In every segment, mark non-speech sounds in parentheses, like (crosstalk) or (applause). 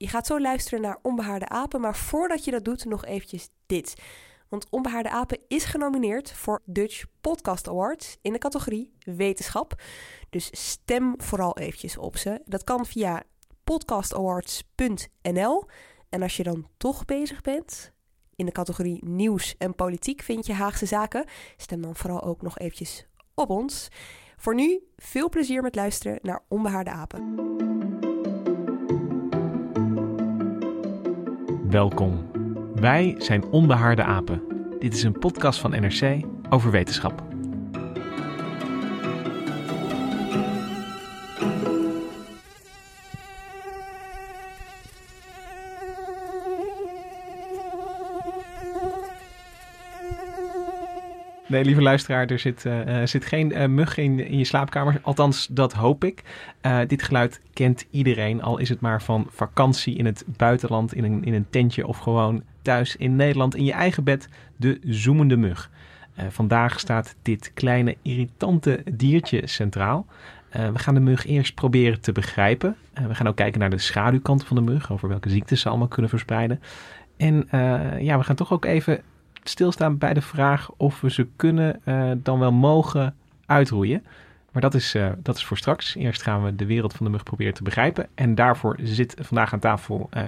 Je gaat zo luisteren naar Onbehaarde Apen, maar voordat je dat doet, nog eventjes dit. Want Onbehaarde Apen is genomineerd voor Dutch Podcast Awards in de categorie Wetenschap. Dus stem vooral eventjes op ze. Dat kan via podcastawards.nl. En als je dan toch bezig bent, in de categorie Nieuws en Politiek vind je Haagse Zaken. Stem dan vooral ook nog eventjes op ons. Voor nu, veel plezier met luisteren naar Onbehaarde Apen. Welkom. Wij zijn Onbehaarde Apen. Dit is een podcast van NRC over wetenschap. Nee, lieve luisteraar, er zit, uh, zit geen uh, mug in, in je slaapkamer. Althans, dat hoop ik. Dit geluid kent iedereen, al is het maar van vakantie in het buitenland, in een, in een tentje of gewoon thuis in Nederland, in je eigen bed, de zoemende mug. vandaag staat dit kleine irritante diertje centraal. we gaan de mug eerst proberen te begrijpen. we gaan ook kijken naar de schaduwkanten van de mug, over welke ziektes ze allemaal kunnen verspreiden. En ja, we gaan toch ook even stilstaan bij de vraag of we ze kunnen, uh, dan wel mogen uitroeien. Maar dat is, uh, dat is voor straks. Eerst gaan we de wereld van de mug proberen te begrijpen. En daarvoor zit vandaag aan tafel uh,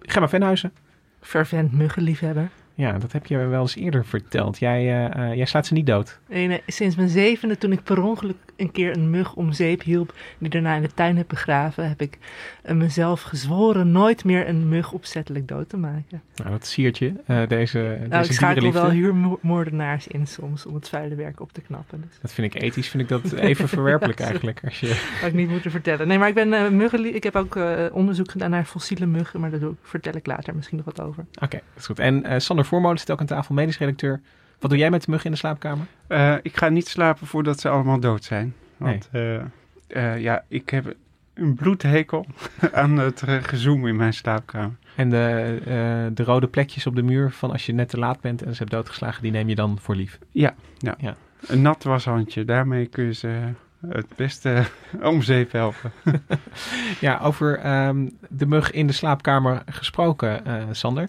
Gemma Venhuizen. Vervent muggenliefhebber. Ja, dat heb je wel eens eerder verteld. Jij, uh, jij slaat ze niet dood. Nee, nee, sinds mijn zevende, toen ik per ongeluk een keer een mug om zeep hielp, die daarna in de tuin heb begraven, heb ik mezelf gezworen nooit meer een mug opzettelijk dood te maken. Nou, dat siert je, uh, deze Nou, deze ik schakel wel huurmoordenaars in soms om het vuile werk op te knappen. Dus. Dat vind ik ethisch, vind ik dat even (laughs) verwerpelijk eigenlijk. Als je... Had ik niet moeten vertellen. Nee, maar ik ben uh, muggen, ik heb ook uh, onderzoek gedaan naar fossiele muggen, maar daar vertel ik later misschien nog wat over. Oké, okay, dat is goed. En Sander Voormolen zit ook aan tafel, medisch redacteur. Wat doe jij met de muggen in de slaapkamer? Uh, ik ga niet slapen voordat ze allemaal dood zijn. Want nee. uh, uh, ja, ik heb een bloedhekel (laughs) aan het gezoem in mijn slaapkamer. En de, de rode plekjes op de muur van als je net te laat bent en ze hebben doodgeslagen, die neem je dan voor lief? Ja, ja. ja. een nat washandje. Daarmee kun je ze het beste (laughs) om zeep helpen. (laughs) ja, over um, de mug in de slaapkamer gesproken, Sander.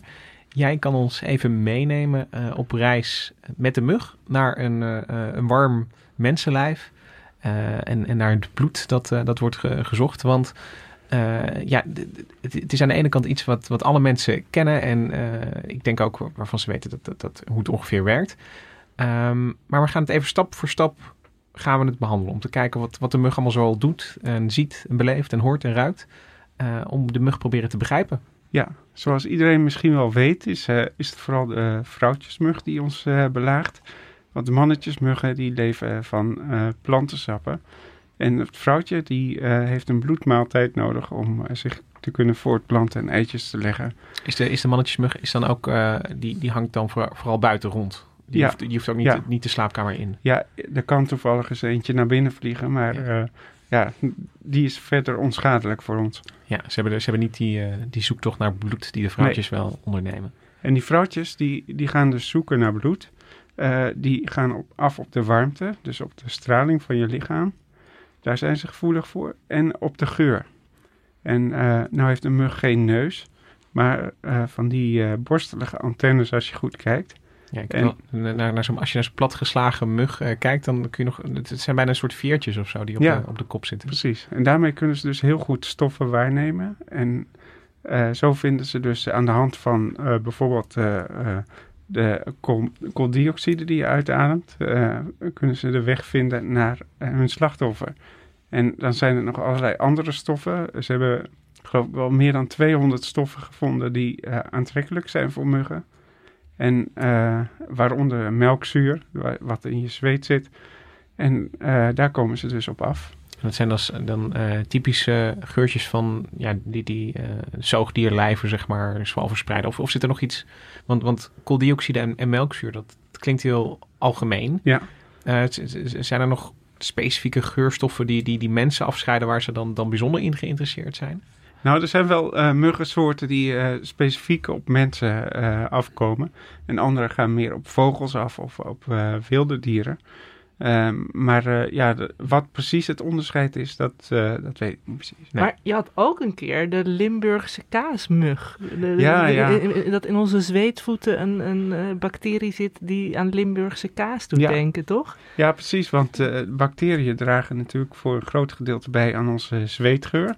Jij kan ons even meenemen uh, op reis met de mug naar een, uh, een warm mensenlijf. En, en naar het bloed dat, dat wordt ge gezocht. Want ja, het, is aan de ene kant iets wat, wat alle mensen kennen. En ik denk ook waarvan ze weten dat, dat, dat, hoe het ongeveer werkt. Um, maar we gaan het even stap voor stap gaan we het behandelen. Om te kijken wat, wat de mug allemaal zoal doet en ziet en beleeft en hoort en ruikt. om de mug proberen te begrijpen. Ja, zoals iedereen misschien wel weet, is, uh, is het vooral de vrouwtjesmug die ons uh, belaagt. Want de mannetjesmuggen die leven van uh, plantensappen. En het vrouwtje die heeft een bloedmaaltijd nodig om zich te kunnen voortplanten en eitjes te leggen. Is de, is de mannetjesmug is dan ook, die, die hangt dan voor, vooral buiten rond? Die, ja. hoeft, die hoeft ook niet, ja. niet de slaapkamer in? Ja, er kan toevallig eens eentje naar binnen vliegen, maar... Ja ja, die is verder onschadelijk voor ons. Ja, ze hebben, ze hebben niet die, uh, die zoektocht naar bloed die de vrouwtjes nee. wel ondernemen. En die vrouwtjes die, die gaan dus zoeken naar bloed. Uh, die gaan op, af op de warmte, dus op de straling van je lichaam. Daar zijn ze gevoelig voor. En op de geur. En uh, nou heeft een mug geen neus, maar van die borstelige antennes als je goed kijkt. Ja, en, naar, naar zo, als je naar zo'n platgeslagen mug uh, kijkt, dan kun je nog. Het zijn bijna een soort veertjes of zo die op, ja, de, op de kop zitten. Precies. En daarmee kunnen ze dus heel goed stoffen waarnemen. En uh, zo vinden ze dus aan de hand van uh, bijvoorbeeld de kooldioxide die je uitademt, kunnen ze de weg vinden naar hun slachtoffer. En dan zijn er nog allerlei andere stoffen. Ze hebben, geloof ik, wel meer dan 200 stoffen gevonden die aantrekkelijk zijn voor muggen. En uh, waaronder melkzuur, wat in je zweet zit. En uh, daar komen ze dus op af. Dat zijn dan, dan eh, typische geurtjes van ja, die, die eh, zoogdierlijven, zeg maar, zowel verspreiden. Of, of zit er nog iets? Want, want kooldioxide en, en melkzuur, dat, dat klinkt heel algemeen. Ja. Eh, zijn er nog specifieke geurstoffen die, die, die mensen afscheiden waar ze dan, dan bijzonder in geïnteresseerd zijn? Nou, er zijn wel eh, muggensoorten die eh, specifiek op mensen eh, afkomen. En andere gaan meer op vogels af of op wilde dieren. Ehm, maar ja, de- wat precies het onderscheid is, dat, dat weet ik niet precies. Nee. Maar je had ook een keer de Limburgse kaasmug. De- de- Ja, ja. Dat in onze zweetvoeten een, een bacterie zit die aan Limburgse kaas doet Ja. denken, toch? Ja, precies, want bacteriën dragen natuurlijk voor een groot gedeelte bij aan onze zweetgeur.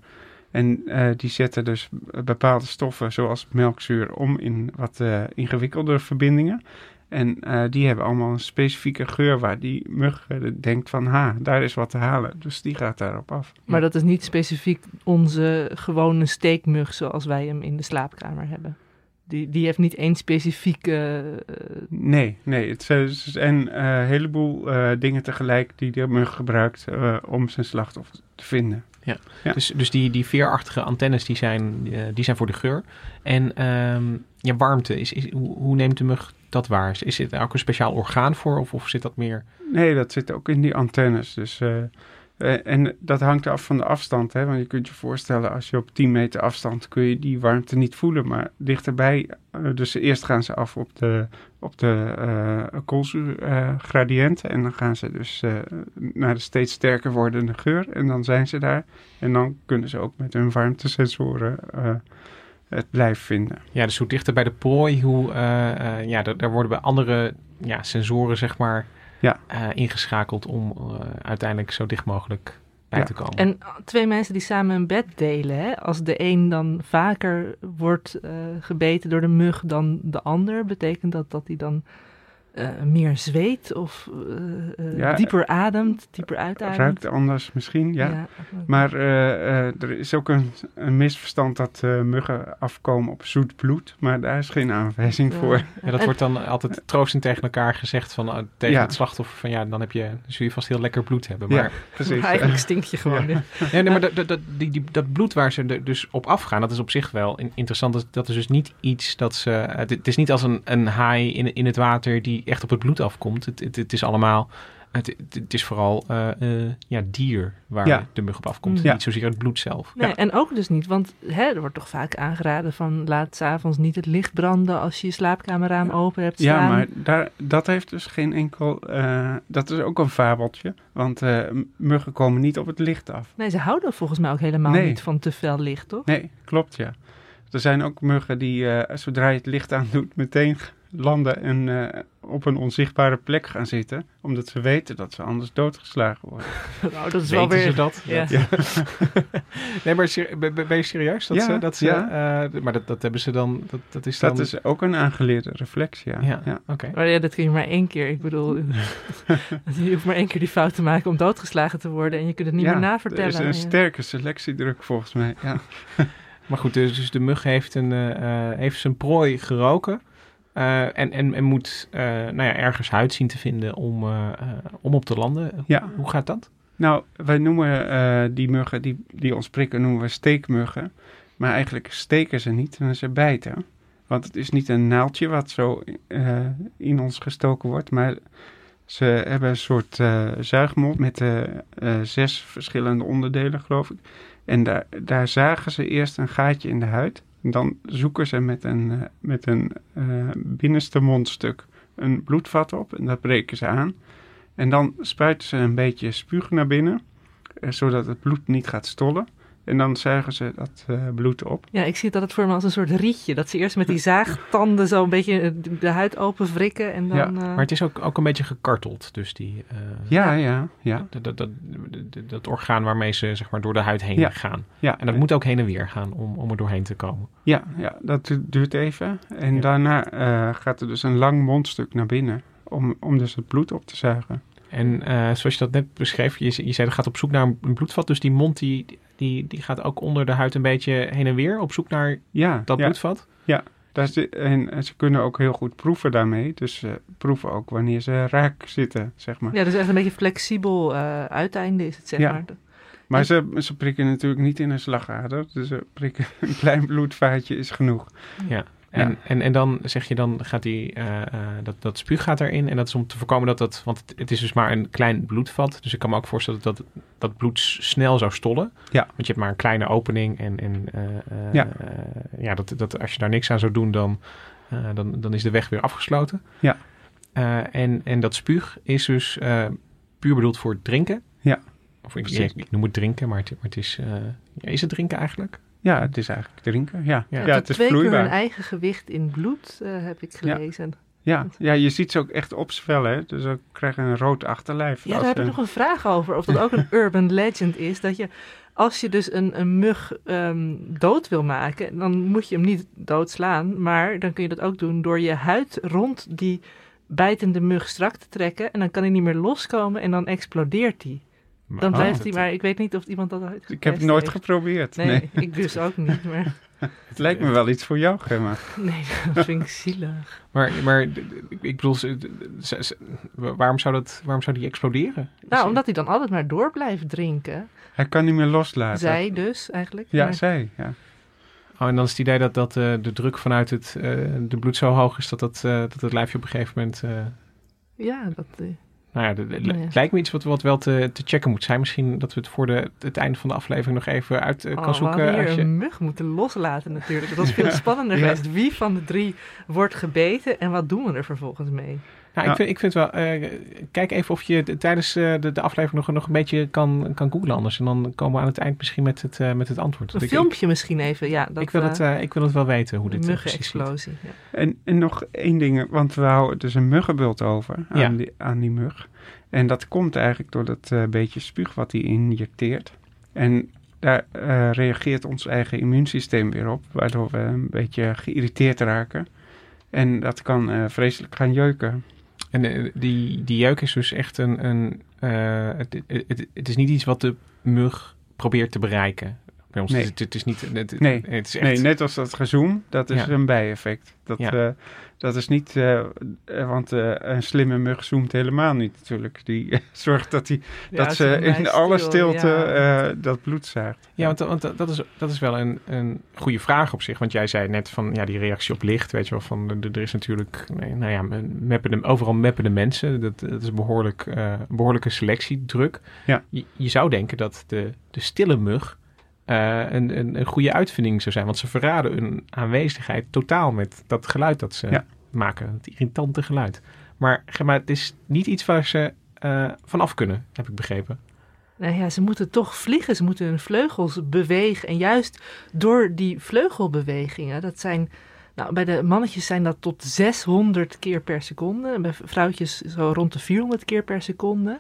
En eh, die zetten dus bepaalde stoffen, zoals melkzuur, om in wat eh ingewikkelder verbindingen. En eh, die hebben allemaal een specifieke geur waar die mug denkt van, ha, daar is wat te halen. Dus die gaat daarop af. Maar dat is niet specifiek onze gewone steekmug zoals wij hem in de slaapkamer hebben. Die, die heeft niet één specifieke... Nee, nee, het zijn een eh, heleboel dingen tegelijk die de mug gebruikt om zijn slachtoffer te vinden. Ja. Dus, dus die, die veerachtige antennes, die zijn, eh, die zijn voor de geur. En ehm, ja, warmte, is, is, hoe, neemt de mug dat waar? Is, is het ook een speciaal orgaan voor of, of zit dat meer... Nee, dat zit ook in die antennes. Dus, eh, en dat hangt af van de afstand. Hè? Want je kunt je voorstellen, als je op 10 meter afstand kun je die warmte niet voelen. Maar dichterbij, eh, dus eerst gaan ze af op de, op de eh koolzuurgradiënt. en dan gaan ze dus eh, naar de steeds sterker wordende geur. En dan zijn ze daar. En dan kunnen ze ook met hun warmtesensoren eh, het blijven vinden. Ja, dus hoe dichter bij de prooi, hoe... eh, eh, ja, daar, daar worden bij andere ja, sensoren, zeg maar, Ja. eh, ingeschakeld om eh, uiteindelijk zo dicht mogelijk bij Ja. te komen. En twee mensen die samen een bed delen, hè? als de een dan vaker wordt eh, gebeten door de mug dan de ander, betekent dat dat hij dan eh, meer zweet of eh, eh, Ja, dieper ademt, dieper uitademt? Ruikt anders misschien, ja. Maar eh, eh, er is ook een, een misverstand dat eh, muggen afkomen op zoet bloed. Maar daar is geen aanwijzing Ja. voor. Ja, dat En- wordt dan altijd troostend tegen elkaar gezegd van, tegen Ja. het slachtoffer van ja, dan heb je, dan zul je vast heel lekker bloed hebben. Ja, Maar, precies. Maar eigenlijk stinkt je gewoon. Nee, nee, maar dat, dat, die, die, dat bloed waar ze er dus op afgaan, dat is op zich wel in- interessant. Dat, dat is dus niet iets dat ze, het, het is niet als een, een haai in, in het water die echt op het bloed afkomt. Het, het, het is allemaal, het, het, is vooral eh, eh, ja, dier waar Ja. de mug op afkomt. Ja. Niet zozeer het bloed zelf. Nee, Ja. en ook dus niet, want hè, er wordt toch vaak aangeraden van laat s'avonds niet het licht branden als je je slaapkamerraam open hebt staan. Ja, maar daar, dat heeft dus geen enkel... eh, dat is ook een fabeltje. Want eh, muggen komen niet op het licht af. Nee, ze houden volgens mij ook helemaal Nee. niet van te fel licht, toch? Nee, klopt ja. Er zijn ook muggen die, eh, zodra je het licht aan doet, meteen landen en eh, op een onzichtbare plek gaan zitten. Omdat ze weten dat ze anders doodgeslagen worden. (laughs) Nou, dat is wel Weten weer... ze dat? Ja. Ja. (laughs) nee, maar ser- ben, je serieus? Dat Ja, ze, dat ze, ja. eh, maar dat, dat hebben ze dan, dat, dat is dan... Dat is ook een aangeleerde reflex, ja. Ja, ja. oké. Maar ja, dat kun je maar één keer. Ik bedoel, (laughs) je hoeft maar één keer die fout te maken om doodgeslagen te worden en je kunt het niet Ja, meer Er navertellen. is een Ja. sterke selectiedruk volgens mij. Ja. Maar goed, dus, dus de mug heeft, een, eh, eh, heeft zijn prooi geroken. Eh, en, en, en moet eh, nou ja, ergens huid zien te vinden om, eh, om op te landen. Ja. Hoe gaat dat? Nou, wij noemen die muggen die, die ons prikken, noemen we steekmuggen. Maar eigenlijk steken ze niet, en ze bijten. Want het is niet een naaldje wat zo in ons gestoken wordt, maar ze hebben een soort eh, zuigmond met zes verschillende onderdelen, geloof ik. En daar, daar zagen ze eerst een gaatje in de huid. Dan zoeken ze met een, eh, met een eh, binnenste mondstuk een bloedvat op en dat breken ze aan. En dan spuiten ze een beetje spuug naar binnen, eh, zodat het bloed niet gaat stollen. En dan zuigen ze dat eh, bloed op. Ja, ik zie het altijd voor me als een soort rietje. Dat ze eerst met die zaagtanden zo een beetje de- de huid open wrikken en dan... Ja, eh, Maar het is ook, ook een beetje gekarteld. Dus die, eh, Ja, ja, ja. dat, dat, dat, dat, dat orgaan waarmee ze zeg maar, door de huid heen Ja. gaan. ja. En dat moet ook heen en weer gaan om, om er doorheen te komen. Ja, ja, dat du- duurt even. En Ja. daarna eh, gaat er dus een lang mondstuk naar binnen om, om dus het bloed op te zuigen. En eh, zoals je dat net beschreef, je, je zei dat gaat op zoek naar een bloedvat. Dus die mond die, die, die gaat ook onder de huid een beetje heen en weer op zoek naar Ja, dat ja. bloedvat. Daar zit, en, en ze kunnen ook heel goed proeven daarmee. Dus ze proeven ook wanneer ze raak zitten, zeg maar. Ja, dus echt een beetje flexibel eh, uiteinde is het, zeg Ja. maar. Maar ze, ze prikken natuurlijk niet in een slagader. Dus ze prikken (laughs) een klein bloedvaatje is genoeg. Ja. En, en, en dan zeg je, dan gaat die, eh, eh, dat, dat spuug gaat erin. En dat is om te voorkomen dat dat, want het, het is dus maar een klein bloedvat. Dus ik kan me ook voorstellen dat dat bloed snel zou stollen. Ja. Want je hebt maar een kleine opening. En, en eh, Ja. ja, dat, dat, als je daar niks aan zou doen, dan, dan, dan is de weg weer afgesloten. Ja. En, en dat spuug is dus puur bedoeld voor het drinken. Ja. Of ik, ik noem het drinken, maar het, maar het is... is het drinken eigenlijk? Ja, het is eigenlijk drinken. Ja, Ja. ja. het is twee keer hun eigen gewicht in bloed, eh, heb ik gelezen. Ja, ja, je ziet ze ook echt opzwellen. Hè? Dus ze krijgen een rood achterlijf. Ja, daar heb ik nog een vraag over. Of dat ook een (laughs) urban legend is. Dat je, als je dus een, een mug ehm, dood wil maken, dan moet je hem niet doodslaan. Maar dan kun je dat ook doen door je huid rond die bijtende mug strak te trekken. En dan kan hij niet meer loskomen en dan explodeert hij. Dan Oh, blijft hij, maar ik weet niet of iemand dat ooit Ik heb het nooit heeft. geprobeerd. Nee, Nee. ik dus ook niet. Maar (laughs) Het lijkt me wel iets voor jou, Gemma. (laughs) nee, dat vind ik zielig. Maar, maar ik bedoel, waarom, zou dat, waarom zou die exploderen? Nou, omdat hij dan altijd maar door blijft drinken. Hij kan niet meer loslaten. Zij dus eigenlijk. Ja, Maar- zij. Ja. Oh, en dan is het idee dat, dat eh, de druk vanuit het eh, de bloed zo hoog is dat, dat, eh, dat het lijfje op een gegeven moment... eh, ja dat... nou ja, het lijkt me iets wat, wat wel te, te checken moet zijn. Misschien dat we het voor de, het einde van de aflevering nog even uit eh, Oh, kan we hadden zoeken. hier Als je, een mug moeten loslaten natuurlijk. Dat was (laughs) veel spannender Ja. geweest. Wie van de drie wordt gebeten en wat doen we er vervolgens mee? Nou, Ja. ik, vind, ik vind wel, eh, kijk even of je tijdens eh, de, de aflevering nog, nog een beetje kan, kan googlen anders. En dan komen we aan het eind misschien met het, eh, met het antwoord. Een ik, filmpje misschien even. Ja, dat, ik, wil het, ik wil het wel weten hoe dit precies. Ja. En, en nog één ding, want we houden dus een muggenbult over aan, Ja. die, aan die mug. En dat komt eigenlijk door dat eh, beetje spuug wat hij injecteert. En daar eh, reageert ons eigen immuunsysteem weer op, waardoor we een beetje geïrriteerd raken. En dat kan eh, vreselijk gaan jeuken. En eh, die, die jeuk is dus echt een. een eh, het, het, het is niet iets wat de mug probeert te bereiken. Bij ons Nee. is het, het is niet. Het, Nee. het is echt. Nee, net als dat gezoem, dat is Ja. een bijeffect. Dat, Ja. eh, dat is niet, eh, eh, want eh, een slimme mug zoomt helemaal niet natuurlijk. Die (laughs) zorgt dat, die, Ja, dat ze in alle stil, stilte ja. eh, dat bloed zaagt. Ja, want, want dat, is, dat is wel een, een goede vraag op zich. Want jij zei net van ja, die reactie op licht, weet je wel, van de- er is natuurlijk, nee, nou ja, meppen de, overal meppen de mensen. Dat, dat is behoorlijk, eh, behoorlijke selectiedruk. Ja. Je, je zou denken dat de, de stille mug een, een, een goede uitvinding zou zijn. Want ze verraden hun aanwezigheid totaal met dat geluid dat ze Ja. maken. Het irritante geluid. Maar, maar het is niet iets waar ze eh vanaf kunnen, heb ik begrepen. Nou ja, ze moeten toch vliegen. Ze moeten hun vleugels bewegen. En juist door die vleugelbewegingen, dat zijn... Nou, bij de mannetjes zijn dat tot 600 keer per seconde. En bij vrouwtjes zo rond de 400 keer per seconde.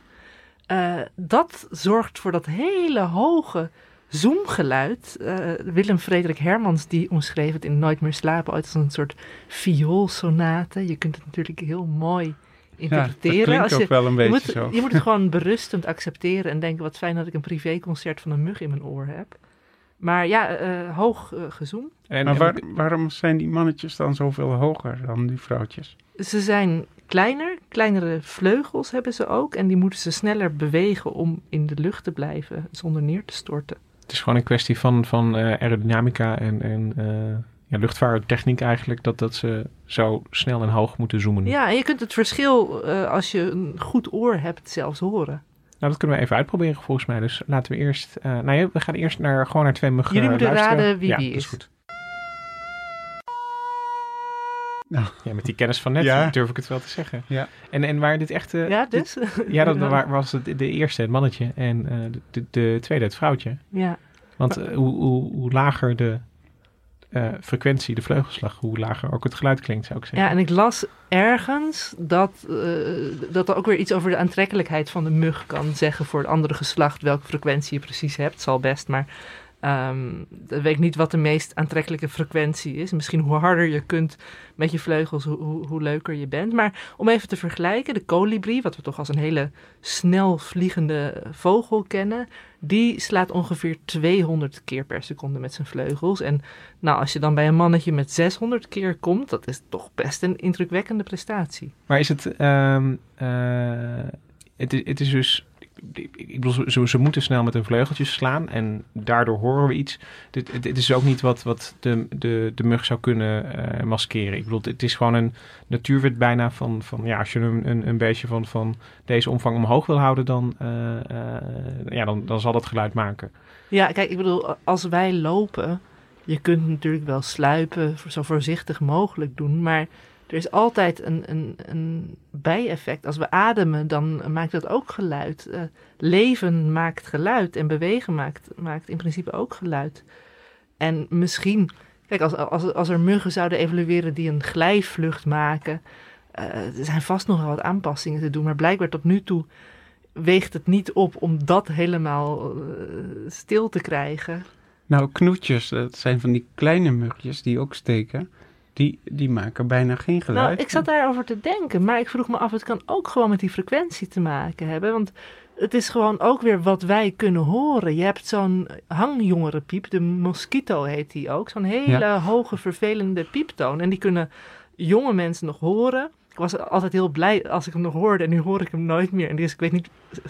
Eh, dat zorgt voor dat hele hoge zoomgeluid. Eh, Willem Frederik Hermans die omschreef het in Nooit meer slapen ooit als een soort vioolsonate. Je kunt het natuurlijk heel mooi Ja, dat interpreteren. klinkt als ook je, wel een je beetje moet, zo. je moet het gewoon berustend accepteren en denken: wat fijn dat ik een privéconcert van een mug in mijn oor heb. Maar ja, eh, hoog eh gezoomd. En, Maar waar- waarom zijn die mannetjes dan zoveel hoger dan die vrouwtjes? Ze zijn kleiner, kleinere vleugels hebben ze ook. En die moeten ze sneller bewegen om in de lucht te blijven zonder neer te storten. Het is gewoon een kwestie van, van eh, aerodynamica en, en eh, ja, luchtvaarttechniek eigenlijk. Dat, dat ze zo snel en hoog moeten zoomen. Ja, en je kunt het verschil eh, als je een goed oor hebt zelfs horen. Nou, dat kunnen we even uitproberen volgens mij. Dus laten we eerst... eh nou ja, we gaan eerst naar, gewoon naar twee muggen Jullie moeten luisteren. raden wie ja, wie dat is is. goed. Nou. Ja, met die kennis van net Ja. durf ik het wel te zeggen. Ja. En, en waar dit echt... eh, ja, dit- dus? (laughs) ja, dat waar- was het de eerste, het mannetje. En eh, de, de, de tweede, het vrouwtje. Ja. Want eh, hoe, hoe, hoe lager de eh, frequentie, de vleugelslag, hoe lager ook het geluid klinkt, zou ik zeggen. ja, en ik las ergens dat, eh, dat er ook weer iets over de aantrekkelijkheid van de mug kan zeggen voor het andere geslacht, welke frequentie je precies hebt. Zal best, maar ehm ik weet niet wat de meest aantrekkelijke frequentie is. Misschien hoe harder je kunt met je vleugels, hoe, hoe, leuker je bent. Maar om even te vergelijken, de kolibrie, wat we toch als een hele snel vliegende vogel kennen, die slaat ongeveer 200 keer per seconde met zijn vleugels. En nou, als je dan bij een mannetje met 600 keer komt, dat is toch best een indrukwekkende prestatie. Maar is het, ehm, eh, het, het is dus, ik bedoel, ze, ze moeten snel met hun vleugeltjes slaan en daardoor horen we iets. Dit, dit is ook niet wat, wat de, de, de mug zou kunnen uh, maskeren. Ik bedoel, het is gewoon een natuurwet bijna van, van ja, als je een, een, een van, van deze omvang omhoog wil houden, dan, uh, uh, ja, dan, dan zal dat geluid maken. Ja, kijk, ik bedoel, als wij lopen, je kunt natuurlijk wel sluipen, zo voorzichtig mogelijk doen, maar er is altijd een, een, een bijeffect. Als we ademen, dan maakt dat ook geluid. Uh, leven maakt geluid en bewegen maakt, maakt in principe ook geluid. En misschien, kijk, als, als, als er muggen zouden evolueren die een glijvlucht maken, uh, er zijn vast nog wel wat aanpassingen te doen, maar blijkbaar tot nu toe weegt het niet op om dat helemaal uh, stil te krijgen. Nou, knoetjes, dat zijn van die kleine mugjes die ook steken. Die, die maken bijna geen geluid. Nou, ik zat daarover te denken, maar ik vroeg me af, het kan ook gewoon met die frequentie te maken hebben. Want het is gewoon ook weer wat wij kunnen horen. Je hebt zo'n hangjongerenpiep, de mosquito heet die ook. Zo'n hele ja. hoge, vervelende pieptoon. En die kunnen jonge mensen nog horen. Ik was altijd heel blij als ik hem nog hoorde en nu hoor ik hem nooit meer. En dus ik weet niet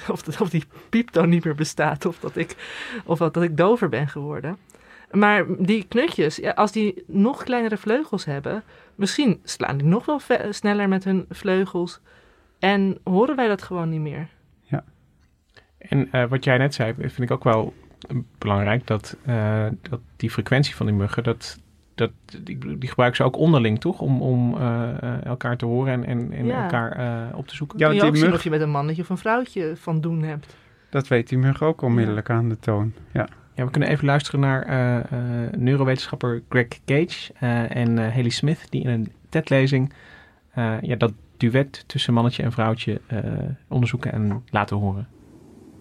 of, de, of die pieptoon niet meer bestaat of dat ik, of dat, dat ik dover ben geworden. Maar die knutjes, ja, als die nog kleinere vleugels hebben, misschien slaan die nog wel sneller met hun vleugels. En horen wij dat gewoon niet meer. Ja. En uh, wat jij net zei, vind ik ook wel belangrijk. Dat, uh, dat die frequentie van die muggen, dat, dat, die, die gebruiken ze ook onderling, toch? Om, om uh, elkaar te horen en, en, en ja. elkaar op te zoeken. Ja, Kun je ook zien of je met een mannetje of een vrouwtje van doen hebt. Dat weet die mug ook onmiddellijk ja. aan de toon, ja. Ja, we kunnen even luisteren naar uh, uh, neurowetenschapper Greg Cage uh, en Haley Smith, die in een TED-lezing ja, dat duet tussen mannetje en vrouwtje onderzoeken en laten horen.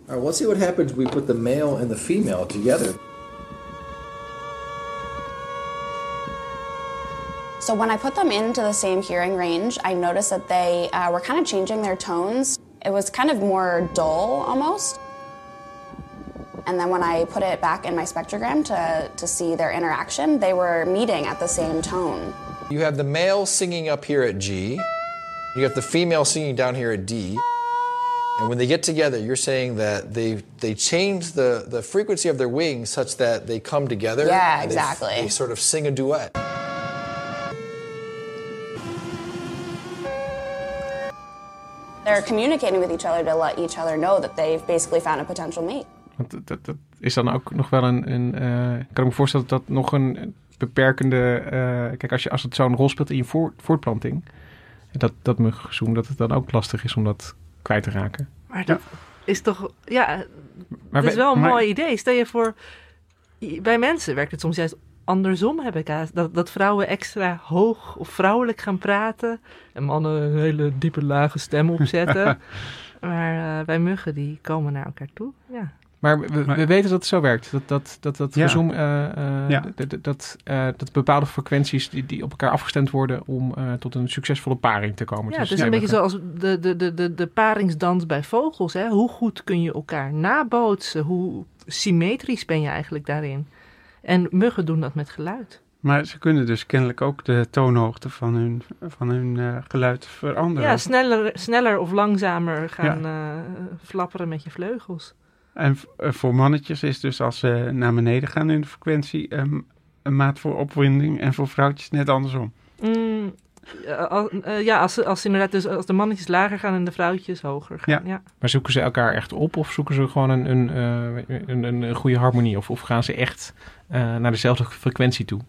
Alright, let's see what happens we put the male and the female together. So when I put them into the same hearing range, I noticed that they uh, were kind of changing their tones. It was kind of more dull almost. And then when I put it back in my spectrogram to, to see their interaction, they were meeting at the same tone. You have the male singing up here at G, you have the female singing down here at D. And when they get together, you're saying that they they change the, the frequency of their wings such that they come together. Yeah, exactly. They, they sort of sing a duet. They're communicating with each other to let each other know that they've basically found a potential mate. Want dat, dat is dan ook nog wel een. een uh, kan ik me voorstellen dat dat nog een beperkende. Uh, kijk, als, je, als het zo'n rol speelt in je voor, voortplanting. Dat, dat muggenzoen, dat het dan ook lastig is om dat kwijt te raken. Maar dat ja. is toch. Ja, maar dat is wel een maar, mooi idee. Stel je voor. Bij mensen werkt het soms juist andersom, heb ik dat, dat vrouwen extra hoog of vrouwelijk gaan praten. En mannen een hele diepe, lage stem opzetten. (laughs) maar uh, bij muggen, die komen naar elkaar toe. Ja. Maar we, we, weten dat het zo werkt. Dat, dat, dat, dat ja. gezoom, uh, uh, ja. dat, uh, dat bepaalde frequenties die, die op elkaar afgestemd worden om tot een succesvolle paring te komen. Ja, dus het is een beetje zoals de, de, de, de, de paringsdans bij vogels. Hè? Hoe goed kun je elkaar nabootsen? Hoe symmetrisch ben je eigenlijk daarin? En muggen doen dat met geluid. Maar ze kunnen dus kennelijk ook de toonhoogte van hun, van hun geluid veranderen. Ja, sneller, sneller of langzamer gaan ja. flapperen met je vleugels. En eh, voor mannetjes is dus als ze naar beneden gaan in de frequentie um, een maat voor opwinding en voor vrouwtjes net andersom. Mm, uh, ja, als, als, inderdaad dus als de mannetjes lager gaan en de vrouwtjes hoger gaan. Ja. ja. Maar zoeken ze elkaar echt op of zoeken ze gewoon een, een, uh, een, een, een, goede harmonie? Of, of gaan ze echt naar dezelfde frequentie toe?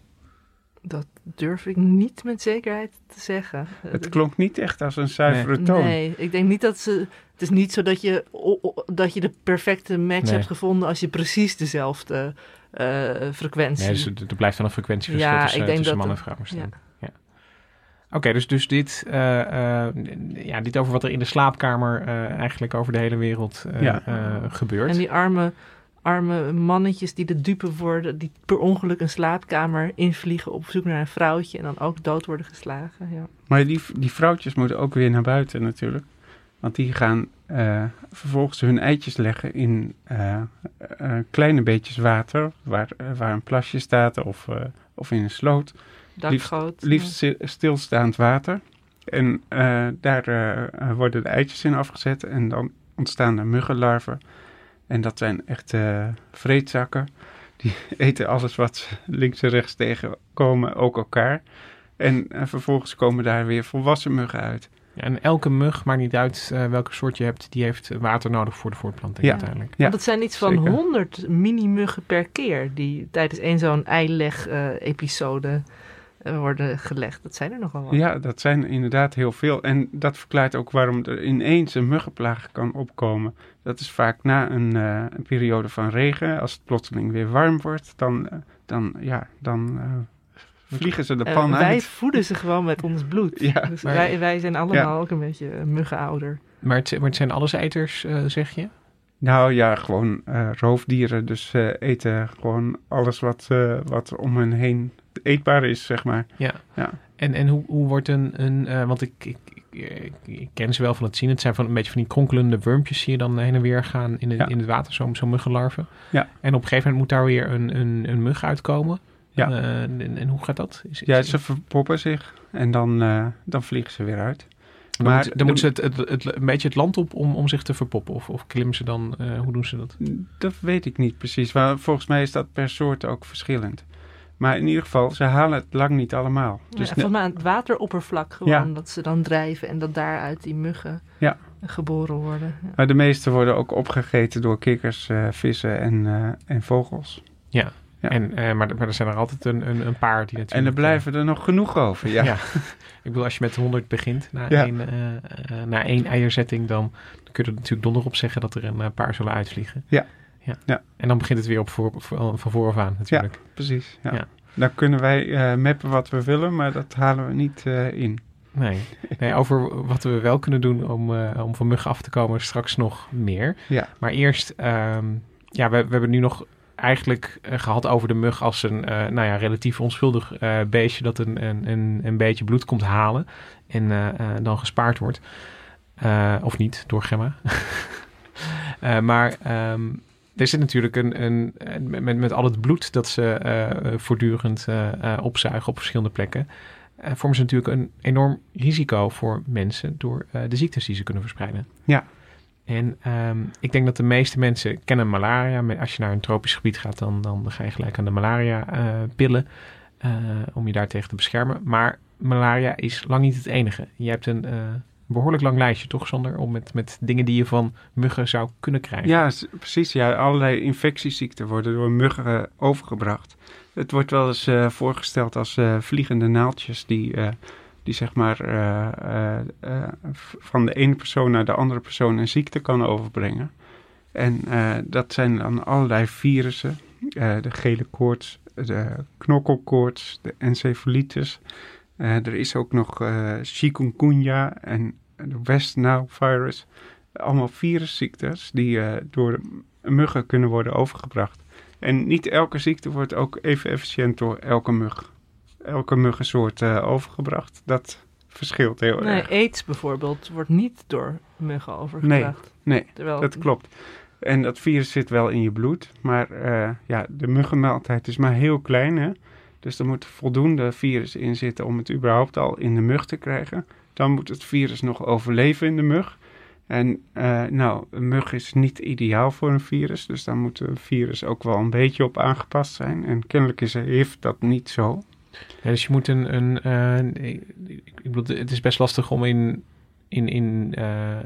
Dat durf ik niet met zekerheid te zeggen. Het klonk niet echt als een zuivere nee. toon. Nee, ik denk niet dat ze. Het is niet zo dat je, dat je de perfecte match nee. hebt gevonden als je precies dezelfde uh, frequentie. Nee, dus er blijft dan een frequentieverschil ja, tussen, ik denk tussen dat man en vrouw. Ja. ja. Oké, okay, dus, dus dit, uh, uh, ja, dit over wat er in de slaapkamer eigenlijk over de hele wereld ja. gebeurt. En die arme arme mannetjes die de dupe worden, die per ongeluk een slaapkamer invliegen op zoek naar een vrouwtje en dan ook dood worden geslagen. Ja. Maar die, die vrouwtjes moeten ook weer naar buiten natuurlijk. Want die gaan uh, vervolgens hun eitjes leggen in uh, uh, kleine beetjes water, waar, waar een plasje staat of, of in een sloot. Dakgoot. Liefst, liefst stilstaand water. En daar worden de eitjes in afgezet en dan ontstaan er muggenlarven. En dat zijn echt uh, vreedzakken. Die (laughs) eten alles wat links en rechts tegenkomen, ook elkaar. En vervolgens komen daar weer volwassen muggen uit. Ja, en elke mug, maakt niet uit uh, welke soort je hebt, die heeft water nodig voor de voortplanting ja. uiteindelijk. Ja, Want het zijn iets van. 100 mini-muggen per keer die tijdens één zo'n eileg-episode uh, worden gelegd. Dat zijn er nogal wat. Ja, dat zijn inderdaad heel veel. En dat verklaart ook waarom er ineens een muggenplaag kan opkomen. Dat is vaak na een, uh, een periode van regen. Als het plotseling weer warm wordt, dan, dan, ja, dan vliegen ze de pan uh, uit. Wij voeden ze gewoon met ons bloed. Ja, dus maar, wij, wij zijn allemaal ja. ook een beetje muggenouder. Maar het, maar het zijn alleseters, uh, zeg je? Nou ja, gewoon uh, roofdieren. Dus uh, eten gewoon alles wat, wat om hen heen eetbaar is, zeg maar. Ja. ja. En, en hoe, hoe wordt een... een want ik, ik, ik, ik, ken ze wel van het zien. Het zijn van een beetje van die kronkelende wurmpjes zie je dan heen en weer gaan in, de, ja. in het water. Zo'n zo muggenlarven. Ja. En op een gegeven moment moet daar weer een, een, een mug uitkomen. Ja. Uh, en, en, hoe gaat dat? Is, ja, ze verpoppen zich en dan, uh, dan vliegen ze weer uit. Dan maar moet, dan moeten ze het, het, het, een beetje het land op om, om zich te verpoppen? Of, of klimmen ze dan, uh, hoe doen ze dat? Dat weet ik niet precies. Maar volgens mij is dat per soort ook verschillend. Maar in ieder geval, ze halen het lang niet allemaal. Dus ja, volgens mij aan het wateroppervlak gewoon, ja. dat ze dan drijven en dat daaruit die muggen ja. geboren worden. Ja. Maar de meeste worden ook opgegeten door kikkers, uh, vissen en, uh, en vogels. Ja, ja. En, uh, maar, maar er zijn er altijd een, een, een paar die natuurlijk... En er blijven er nog genoeg over, ja. ja. (laughs) Ik bedoel, als je met 100 begint na, ja. één, uh, uh, na één eierzetting, dan, dan kun je er natuurlijk donder op zeggen dat er een paar zullen uitvliegen. Ja. Ja. ja. En dan begint het weer op voor, voor, van vooraf aan natuurlijk. Ja, precies. Ja. ja. Dan kunnen wij uh, mappen wat we willen, maar dat halen we niet in. Nee. nee, (laughs) over wat we wel kunnen doen om, om van muggen af te komen straks nog meer. Ja. Maar eerst, um, ja, we, we hebben nu nog eigenlijk gehad over de mug als een nou ja, relatief onschuldig beestje dat een, een, een, een, beetje bloed komt halen en dan gespaard wordt. of niet, door Gemma. (laughs) maar um, er zit natuurlijk een, een, met, met al het bloed dat ze voortdurend opzuigen op verschillende plekken. vormen ze natuurlijk een enorm risico voor mensen door de ziektes die ze kunnen verspreiden. Ja. En um, ik denk dat de meeste mensen kennen malaria. Als je naar een tropisch gebied gaat, dan, dan ga je gelijk aan de malaria-pillen. Uh, uh, om je daartegen te beschermen. Maar malaria is lang niet het enige. Je hebt een uh, behoorlijk lang lijstje, toch Sander? Om met, met dingen die je van muggen zou kunnen krijgen. Ja, precies. Ja, allerlei infectieziekten worden door muggen overgebracht. Het wordt wel eens uh, voorgesteld als uh, vliegende naaldjes die die zeg maar van de ene persoon naar de andere persoon een ziekte kan overbrengen. En dat zijn dan allerlei virussen, de gele koorts, de knokkelkoorts, de encefalitis. er is ook nog chikungunya en de West Nile virus. Allemaal virusziektes die door muggen kunnen worden overgebracht. En niet elke ziekte wordt ook even efficiënt door elke mug elke muggensoort uh, overgebracht. Dat verschilt heel nee, erg. aids bijvoorbeeld wordt niet door muggen overgebracht. Nee, nee Terwijl... dat klopt. En dat virus zit wel in je bloed. Maar uh, ja, de muggenmaaltijd is maar heel klein. Hè? Dus er moet voldoende virus in zitten om het überhaupt al in de mug te krijgen. Dan moet het virus nog overleven in de mug. En uh, nou, een mug is niet ideaal voor een virus. Dus daar moet een virus ook wel een beetje op aangepast zijn. En kennelijk is heeft dat niet zo. Ja, dus je moet een. een uh, ik, bedoel, het is best lastig om in, in, in, uh,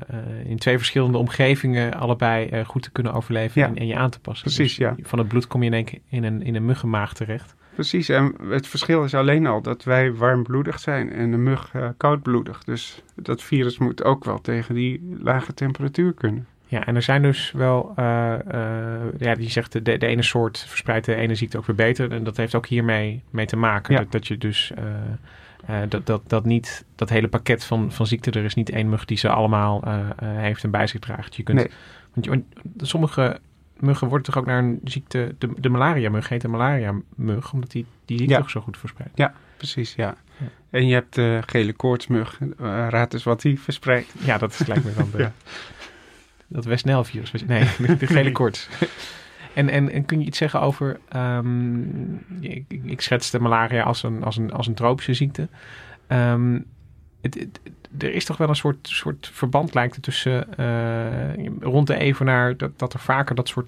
in twee verschillende omgevingen allebei goed te kunnen overleven ja. en, en, je aan te passen. Precies, dus ja. Van het bloed kom je in, een, in, een, in een muggenmaag terecht. Precies, en het verschil is alleen al dat wij warmbloedig zijn en de mug koudbloedig. Dus dat virus moet ook wel tegen die lage temperatuur kunnen. Ja, en er zijn dus wel, uh, uh, ja, die zegt de, de ene soort verspreidt de ene ziekte ook weer beter. En dat heeft ook hiermee mee te maken. Ja. Dat, dat je dus, uh, dat, dat, dat niet, dat hele pakket van, van ziekten, er is niet één mug die ze allemaal heeft en bij zich draagt. Je kunt, nee. want je, sommige muggen worden toch ook naar een ziekte, de, de malaria-mug heet een malaria-mug, omdat die, die ziekte Ja. ook zo goed verspreidt. Ja, precies, ja. Ja. En je hebt de gele koortsmug. Uh, raad eens wat die verspreidt. Ja, dat lijkt me dan de, (laughs) Ja. dat West-Nile-virus. Nee, de, de gele (laughs) koorts. En, en, en kun je iets zeggen over... ehm, ik, ik schetste malaria als een, als een, als een tropische ziekte. Ehm, het, er is toch wel een soort, soort verband lijkt het tussen eh, rond de evenaar dat, dat er vaker dat soort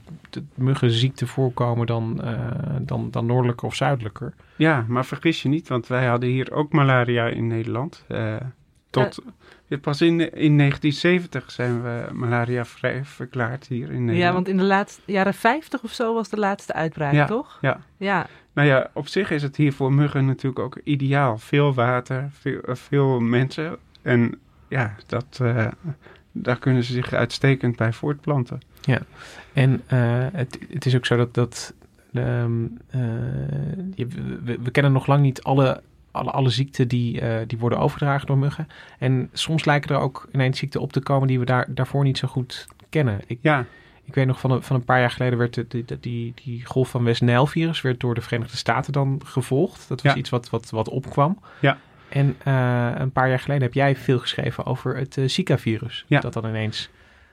muggenziekten voorkomen dan, eh, dan, dan noordelijker of zuidelijker. Ja, maar vergis je niet, want wij hadden hier ook malaria in Nederland. Tot, ja, pas in, in 1970 zijn we malaria-vrij verklaard hier in Nederland. Ja, want in de laatste jaren 50 of zo was de laatste uitbraak, Ja, toch? ja. Ja, Nou ja, op zich is het hier voor muggen natuurlijk ook ideaal. Veel water, veel, eh, veel mensen. En ja, dat, eh, daar kunnen ze zich uitstekend bij voortplanten. En eh, het, het is ook zo dat, dat ehm, eh, je- we, we kennen nog lang niet alle, alle, alle ziekten die, eh, die worden overgedragen door muggen. En soms lijken er ook ineens ziekten op te komen die we daar, daarvoor niet zo goed kennen. Ik, Ja, ik weet nog van een, van een paar jaar geleden werd de, die, die, die golf van West Nile virus werd door de Verenigde Staten dan gevolgd. Dat was Ja. iets wat, wat, wat opkwam. Ja. En eh, een paar jaar geleden heb jij veel geschreven over het eh, Zika-virus. Ja. Dat dan ineens...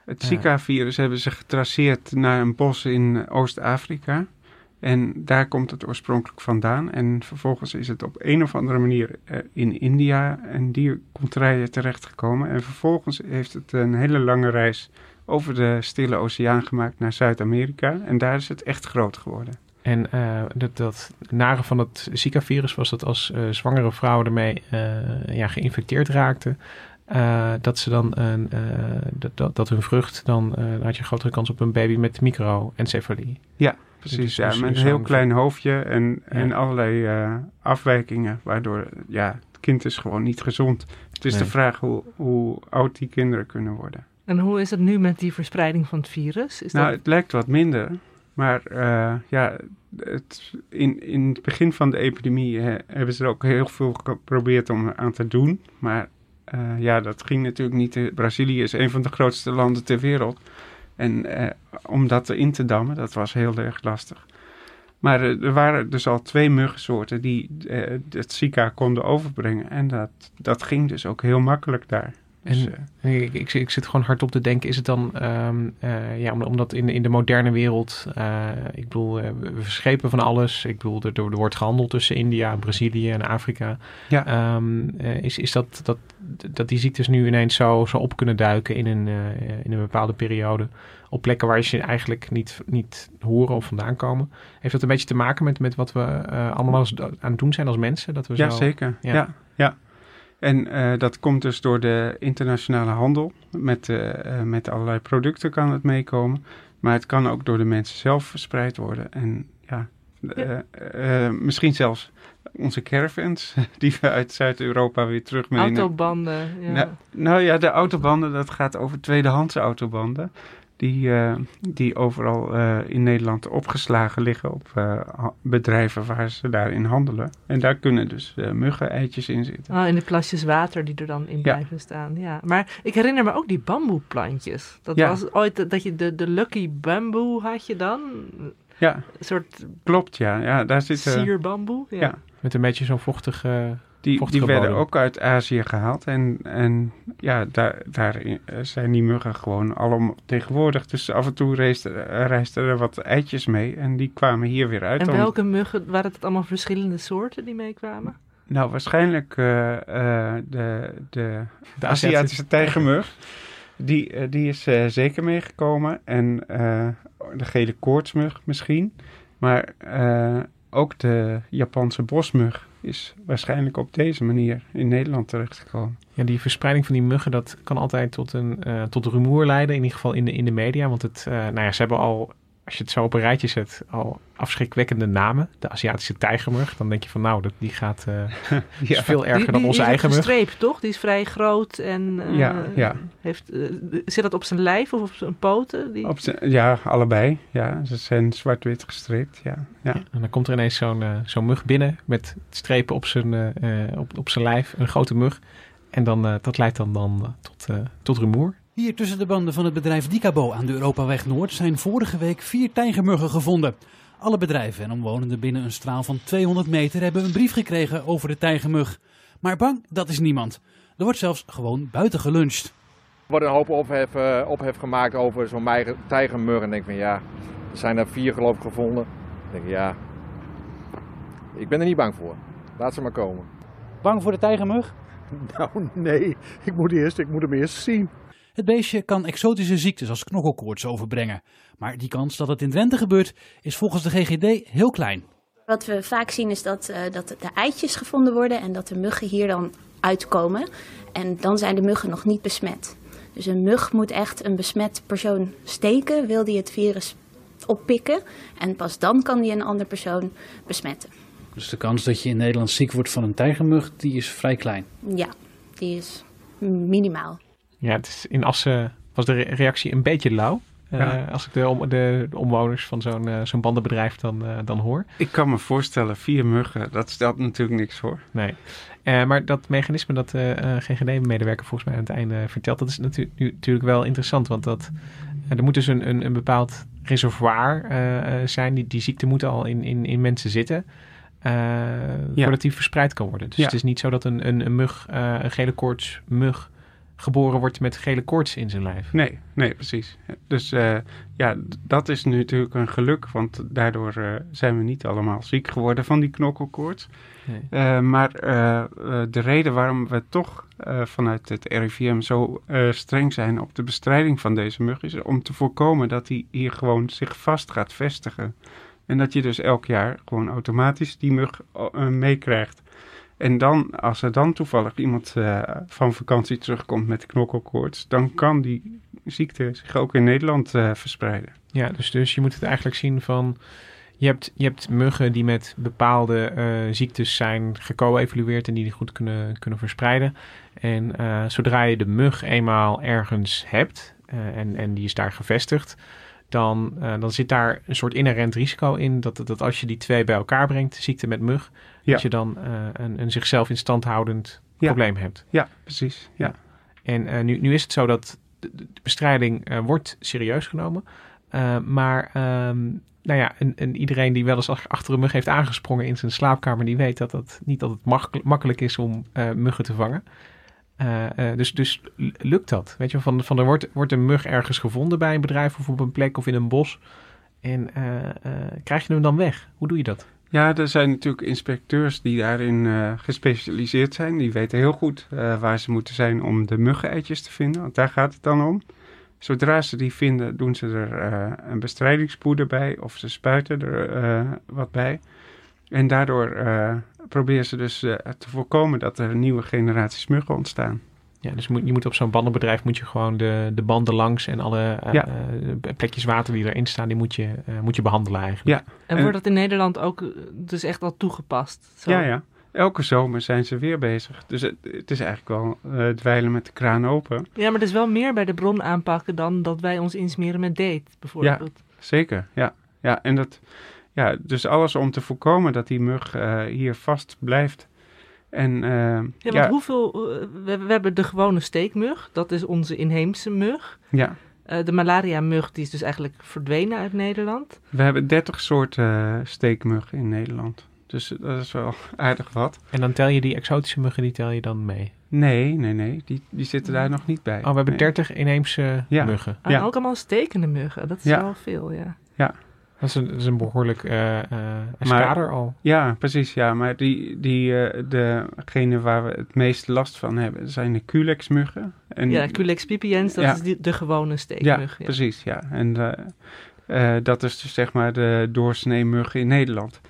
het. Zika-virus hebben ze getraceerd naar een bos in Oost-Afrika. En daar komt het oorspronkelijk vandaan. En vervolgens is het op een of andere manier eh, in India en die contraien terechtgekomen. En vervolgens heeft het een hele lange reis over de Stille Oceaan gemaakt naar Zuid-Amerika. En daar is het echt groot geworden. En eh, dat, dat nare van het Zika-virus was dat als eh, zwangere vrouwen ermee ja, geïnfecteerd raakten, eh, dat ze dan een, eh, dat, dat, dat hun vrucht dan, eh, dan had je een grotere kans op een baby met microencefalie. Precies, Dus- ja, met een heel klein hoofdje en, en Ja. allerlei eh, afwijkingen, waardoor ja, het kind is gewoon niet gezond. Het is Nee. de vraag hoe, hoe oud die kinderen kunnen worden. en hoe is het nu met die verspreiding van het virus? Is Nou, dat... het lijkt wat minder, maar eh, ja, het, in, in het begin van de epidemie hebben ze er ook heel veel geprobeerd om aan te doen. Maar eh, ja, dat ging natuurlijk niet. Eh, Brazilië is een van de grootste landen ter wereld. En eh, om dat in te dammen, dat was heel erg lastig. Maar er waren dus al twee muggensoorten die het Zika konden overbrengen. En dat, dat ging dus ook heel makkelijk daar. Dus, En- eh, Ik, ik, ik zit gewoon hard op te denken, is het dan, ehm, eh, ja, om- omdat in, in de moderne wereld, eh, ik bedoel, eh, we verschepen van alles. Ik bedoel, er, er wordt gehandeld tussen India, Brazilië en Afrika. Ja. Ehm, eh, is is dat, dat, dat die ziektes nu ineens zo, zo op kunnen duiken in een, eh, in een bepaalde periode, op plekken waar je ze eigenlijk niet, niet horen of vandaan komen? Heeft dat een beetje te maken met, met wat we eh, allemaal als, aan het doen zijn als mensen? Dat we Ja, zo, zeker. ja. Ja. Ja, En eh, dat komt dus door de internationale handel. Met, eh, eh, met allerlei producten kan het meekomen. Maar het kan ook door de mensen zelf verspreid worden. En ja, misschien zelfs onze caravans, (laughs) die we uit Zuid-Europa weer terug meenemen. Autobanden. Ja. Nou, nou ja, de autobanden, dat gaat over tweedehands autobanden. Die, eh, die overal eh, in Nederland opgeslagen liggen op eh, bedrijven waar ze daarin handelen. En daar kunnen dus eh muggen-eitjes in zitten. Oh, in de plasjes water die er dan in Ja. blijven staan. Ja. Maar ik herinner me ook die bamboeplantjes. Dat Ja. was ooit dat- je de, de Lucky Bamboo had je dan. Ja, Een soort klopt, ja. ja daar zitten, sierbamboe. Ja. ja. Met een beetje zo'n vochtige... die, werden ook uit Azië gehaald. En, en ja, daar, daar zijn die muggen gewoon allemaal tegenwoordig. Dus af en toe reisden eh, reisden er wat eitjes mee. En die kwamen hier weer uit. En om- welke muggen, waren het allemaal verschillende soorten die meekwamen? Nou, waarschijnlijk eh, eh, de, de, (laughs) De Aziatische tijgermug. Die, die is eh, zeker meegekomen. En eh, de gele koortsmug misschien. Maar eh, ook de Japanse bosmug is waarschijnlijk op deze manier in Nederland terechtgekomen. Ja, die verspreiding van die muggen, dat kan altijd tot, een, eh, tot rumoer leiden. In ieder geval in de, in de media. Want het, eh, nou ja, ze hebben al, als je het zo op een rijtje zet, al afschrikwekkende namen. De Aziatische tijgermug. Dan denk je van nou, dat, die gaat eh, (laughs) Ja, veel erger die, dan die onze eigen mug. gestreept, toch? Die is vrij groot en eh, Ja, ja. Heeft, eh, zit dat op zijn lijf of op zijn poten? Die... op z'n- ja, allebei. Ja, ze zijn zwart-wit gestreept. Ja, ja. En dan komt er ineens zo'n zo'n mug binnen met strepen op zijn, eh, eh, op, op zijn lijf. Een grote mug. En dan, eh, dat leidt dan, dan tot, eh, tot rumoer. Hier tussen de banden van het bedrijf Dicabo aan de Europaweg Noord zijn vorige week vier tijgermuggen gevonden. Alle bedrijven en omwonenden binnen een straal van 200 meter hebben een brief gekregen over de tijgermug. Maar bang, dat is niemand. Er wordt zelfs gewoon buiten geluncht. Er wordt een hoop ophef, eh, ophef gemaakt over zo'n tijgermug. En ik denk van ja, er zijn er vier geloof ik gevonden. Ik denk ja, ik ben er niet bang voor. Laat ze maar komen. Bang voor de tijgermug? (laughs) Nou, nee. Ik moet, eerst, ik moet hem eerst zien. Het beestje kan exotische ziektes als knokkelkoorts overbrengen. Maar die kans dat het in Drenthe gebeurt is volgens de GGD heel klein. Wat we vaak zien is dat, uh, dat de eitjes gevonden worden en dat de muggen hier dan uitkomen. En dan zijn de muggen nog niet besmet. Dus een mug moet echt een besmet persoon steken, wil die het virus oppikken. En pas dan kan die een andere persoon besmetten. Dus de kans dat je in Nederland ziek wordt van een tijgermug, die is vrij klein? Ja, die is minimaal. Ja, het is in Assen was de reactie een beetje lauw. Uh, als ik de, om, de, de omwoners van zo'n uh, zo'n bandenbedrijf dan, uh, dan hoor. Ik kan me voorstellen, vier muggen, dat stelt natuurlijk niks voor. Nee. maar dat mechanisme dat de GGD-medewerker volgens mij aan het einde vertelt, dat is natu natuurlijk wel interessant. Want dat, er moet dus een, een, een bepaald reservoir zijn. Die, die ziekte moet al in, in, in mensen zitten. Ja. Voordat die verspreid kan worden. Dus ja. het is niet zo dat een, een, een mug, een gele koorts mug geboren wordt met gele koorts in zijn lijf. Nee, nee, precies. Dus uh, ja, dat is nu natuurlijk een geluk, want daardoor uh, zijn we niet allemaal ziek geworden van die knokkelkoorts. Nee. Uh, maar de reden waarom we toch vanuit het RIVM zo streng zijn op de bestrijding van deze mug is om te voorkomen dat hij hier gewoon zich vast gaat vestigen. En dat je dus elk jaar gewoon automatisch die mug meekrijgt. En dan, als er dan toevallig iemand uh, van vakantie terugkomt met knokkelkoorts, dan kan die ziekte zich ook in Nederland uh, verspreiden. Ja, dus, dus je moet het eigenlijk zien van. Je hebt, je hebt muggen die met bepaalde uh, ziektes zijn geco-evalueerd en die die goed kunnen, kunnen verspreiden. En zodra je de mug eenmaal ergens hebt en, en die is daar gevestigd, dan, dan zit daar een soort inherent risico in dat, dat als je die twee bij elkaar brengt, ziekte met mug, ja. dat je dan uh, een, een, zichzelf in stand houdend probleem hebt. Ja, precies. Ja. En uh, nu, nu is het zo dat de, de bestrijding uh, wordt serieus genomen. maar um, nou ja, en, en, iedereen die wel eens achter een mug heeft aangesprongen in zijn slaapkamer, die weet dat het niet altijd mak makkelijk is om muggen te vangen. dus, dus lukt dat? Weet je, van, van er wordt, wordt een mug ergens gevonden bij een bedrijf of op een plek of in een bos. En krijg je hem dan weg? Hoe doe je dat? Ja, er zijn natuurlijk inspecteurs die daarin uh, gespecialiseerd zijn. Die weten heel goed uh, waar ze moeten zijn om de muggeneitjes te vinden, want daar gaat het dan om. Zodra ze die vinden, doen ze er uh, een bestrijdingspoeder bij of ze spuiten er wat bij. En daardoor proberen ze dus te voorkomen dat er nieuwe generaties muggen ontstaan. Ja, dus moet, je moet op zo'n bandenbedrijf moet je gewoon de, de banden langs en alle uh, ja. uh, plekjes water die erin staan, die moet je, uh, moet je behandelen eigenlijk. Ja. En, en wordt dat in Nederland ook dus echt al toegepast? Zo? Ja, ja. Elke zomer zijn ze weer bezig. Dus het, het is eigenlijk wel dweilen met de kraan open. Ja, maar er is wel meer bij de bron aanpakken dan dat wij ons insmeren met date, bijvoorbeeld. Ja, zeker. Ja, ja en dat, ja, dus alles om te voorkomen dat die mug hier vast blijft. En, uh, ja, want ja, hoeveel... We, we, hebben de gewone steekmug, dat is onze inheemse mug. Ja. Uh, de malaria-mug, die is dus eigenlijk verdwenen uit Nederland. We hebben 30 soorten steekmuggen in Nederland. Dus dat is wel (laughs) aardig wat. En dan tel je die exotische muggen, die tel je dan mee? Nee, nee, nee. Die, die zitten daar nog niet bij. Oh, we hebben nee. 30 inheemse ja. muggen. En ja. ook allemaal stekende muggen. Dat is ja. wel veel, ja. Ja. Dat is een, dat is een behoorlijk uh, uh, kader al. Ja, precies. Ja, maar die, die, uh, degene waar we het meest last van hebben, zijn de Culex-muggen. En, ja, Culex pipiens, dat ja. is die, de gewone steekmug. Ja, precies. Ja. En dat is dus zeg maar de doorsneemug in Nederland.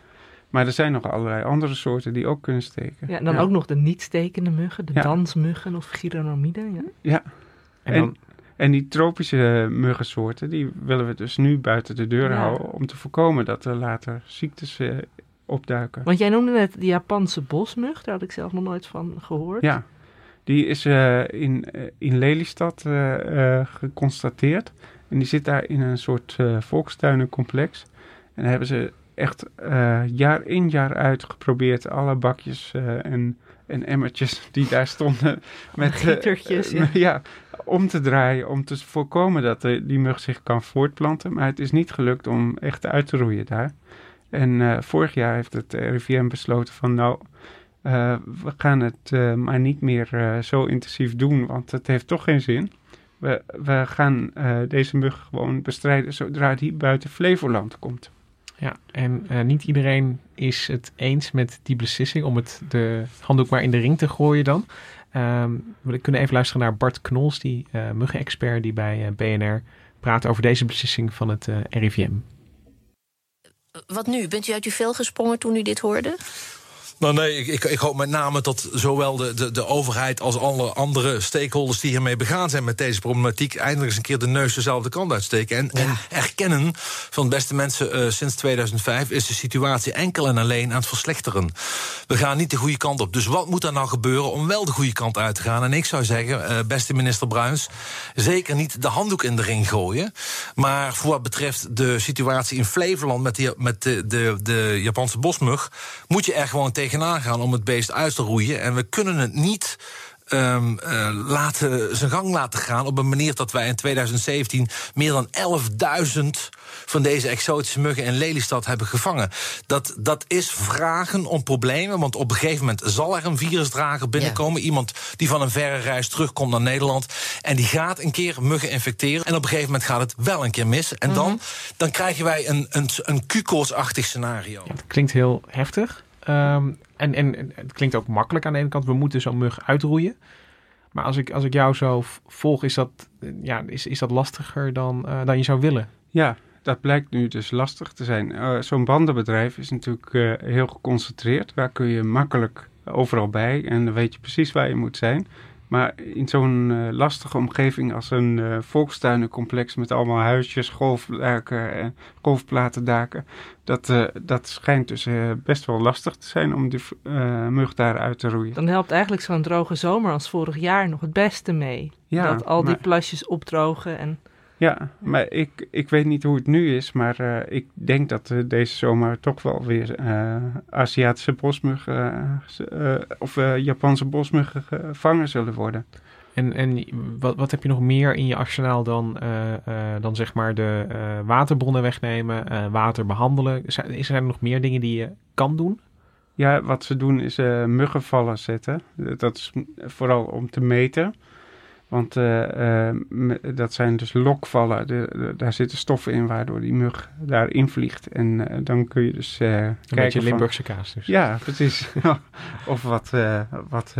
Maar er zijn nog allerlei andere soorten die ook kunnen steken. Ja, en dan ja. ook nog de niet-stekende muggen, de ja. dansmuggen of chironomiden. Ja. ja. En, en dan, en die tropische muggensoorten, die willen we dus nu buiten de deur ja. houden om te voorkomen dat er later ziektes uh, opduiken. Want jij noemde net de Japanse bosmug, daar had ik zelf nog nooit van gehoord. Ja, die is uh, in, uh, in Lelystad geconstateerd. En die zit daar in een soort volkstuinencomplex. En daar hebben ze echt jaar in jaar uit geprobeerd alle bakjes en en emmertjes (laughs) die daar stonden met Gietertjes, uh, ja. (laughs) ja. om te draaien om te voorkomen dat de, die mug zich kan voortplanten. Maar het is niet gelukt om echt uit te roeien daar. En vorig jaar heeft het RIVM besloten van nou, we gaan het maar niet meer zo intensief doen, want het heeft toch geen zin. We, we gaan deze mug gewoon bestrijden zodra die buiten Flevoland komt. Ja, en uh, niet iedereen is het eens met die beslissing om het de handdoek maar in de ring te gooien dan. Ehm, we kunnen even luisteren naar Bart Knols, die uh, muggenexpert die bij BNR praat over deze beslissing van het RIVM. Wat nu? Bent u uit uw vel gesprongen toen u dit hoorde? Nou nee, ik, ik, ik, hoop met name dat zowel de, de, de overheid als alle andere stakeholders die hiermee begaan zijn met deze problematiek, eindelijk eens een keer de neus dezelfde kant uitsteken. En, en erkennen van beste mensen, uh, sinds 2005 is de situatie enkel en alleen aan het verslechteren. We gaan niet de goede kant op. Dus wat moet er nou gebeuren om wel de goede kant uit te gaan? En ik zou zeggen, uh, beste minister Bruins, zeker niet de handdoek in de ring gooien. Maar voor wat betreft de situatie in Flevoland met, die, met de, de, de Japanse bosmug, moet je er gewoon tegen tegenaan gaan om het beest uit te roeien. En we kunnen het niet um, uh, laten, zijn gang laten gaan op een manier dat wij in 2017 meer dan 11.000 van deze exotische muggen in Lelystad hebben gevangen. Dat, dat is vragen om problemen, want op een gegeven moment zal er een virusdrager binnenkomen. Iemand die van een verre reis terugkomt naar Nederland en die gaat een keer muggen infecteren. En op een gegeven moment gaat het wel een keer mis. En dan, mhm. dan krijgen wij een, een, een Q-koortsachtig scenario. Ja, dat klinkt heel heftig. Um, en, en het klinkt ook makkelijk aan de ene kant. We moeten zo'n mug uitroeien. Maar als ik, als ik jou zo volg, is dat, ja, is, is dat lastiger dan, uh, dan je zou willen? Ja, dat blijkt nu dus lastig te zijn. Uh, zo'n bandenbedrijf is natuurlijk heel geconcentreerd. Daar kun je makkelijk overal bij en dan weet je precies waar je moet zijn. Maar in zo'n uh, lastige omgeving als een uh, volkstuinencomplex met allemaal huisjes, golfdaken en golfplatendaken, dat, uh, dat schijnt dus best wel lastig te zijn om die mug daar uit te roeien. Dan helpt eigenlijk zo'n droge zomer als vorig jaar nog het beste mee. Ja, dat al die plasjes opdrogen en... Ja, maar ik, ik weet niet hoe het nu is, maar uh, ik denk dat uh, deze zomer toch wel weer uh, Aziatische bosmuggen of Japanse bosmuggen gevangen zullen worden. En, en wat, wat heb je nog meer in je arsenaal dan, dan zeg maar de waterbronnen wegnemen, water behandelen? Is er nog meer dingen die je kan doen? Ja, wat ze doen is muggenvallen zetten. Dat is vooral om te meten. Want uh, dat zijn dus lokvallen. De, daar zitten stoffen in waardoor die mug daar invliegt. En uh, dan kun je dus Een kijken beetje Limburgse kaas dus. Ja, precies. (laughs) (laughs) of wat, wat